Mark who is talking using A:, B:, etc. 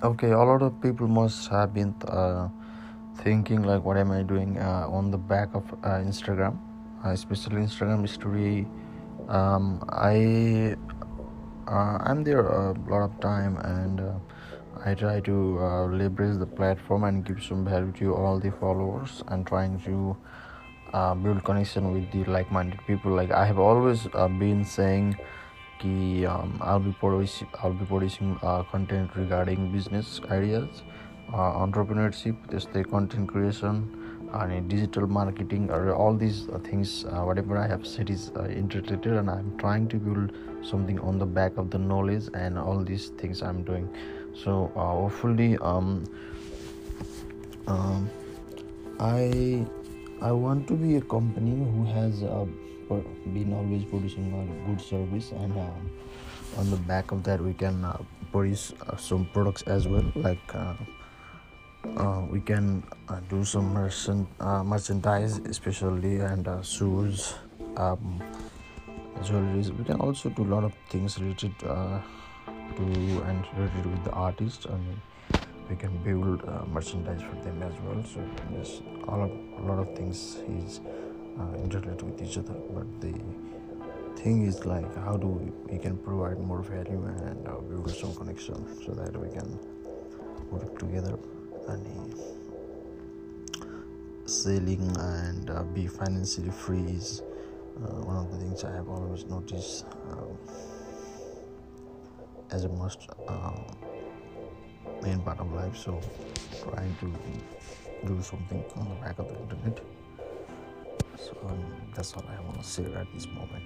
A: Okay, a lot of people must have been uh, thinking like, what am I doing uh, on the back of uh, Instagram, uh, especially Instagram story. Um, I uh, I'm there a lot of time and uh, I try to leverage the platform and give some value to all the followers and trying to build connection with the like-minded people. Like I have always been saying um, I'll be producing uh, content regarding business ideas, uh, entrepreneurship, this the content creation, and digital marketing, or all these uh, things. whatever I have said is interrelated, and I'm trying to build something on the back of the knowledge and all these things I'm doing. So hopefully, um, um, I I want to be a company who has uh, been always producing a good service, and um, on the back of that, we can uh, produce uh, some products as well. Like uh, uh, we can uh, do some merchant merchandise, especially and shoes, um, jewelries. We can also do a lot of things related to and related with the artists. I mean, we can build uh, merchandise for them as well. So yes all of, a lot of things is uh, interrelated with each other. But the thing is like how do we, we can provide more value and uh, build some connection so that we can work together and selling and uh, be financially free is uh, one of the things i have always noticed um, as a must um, main part of life so trying to do something on the back of the internet. So um, that's all i want to say at this moment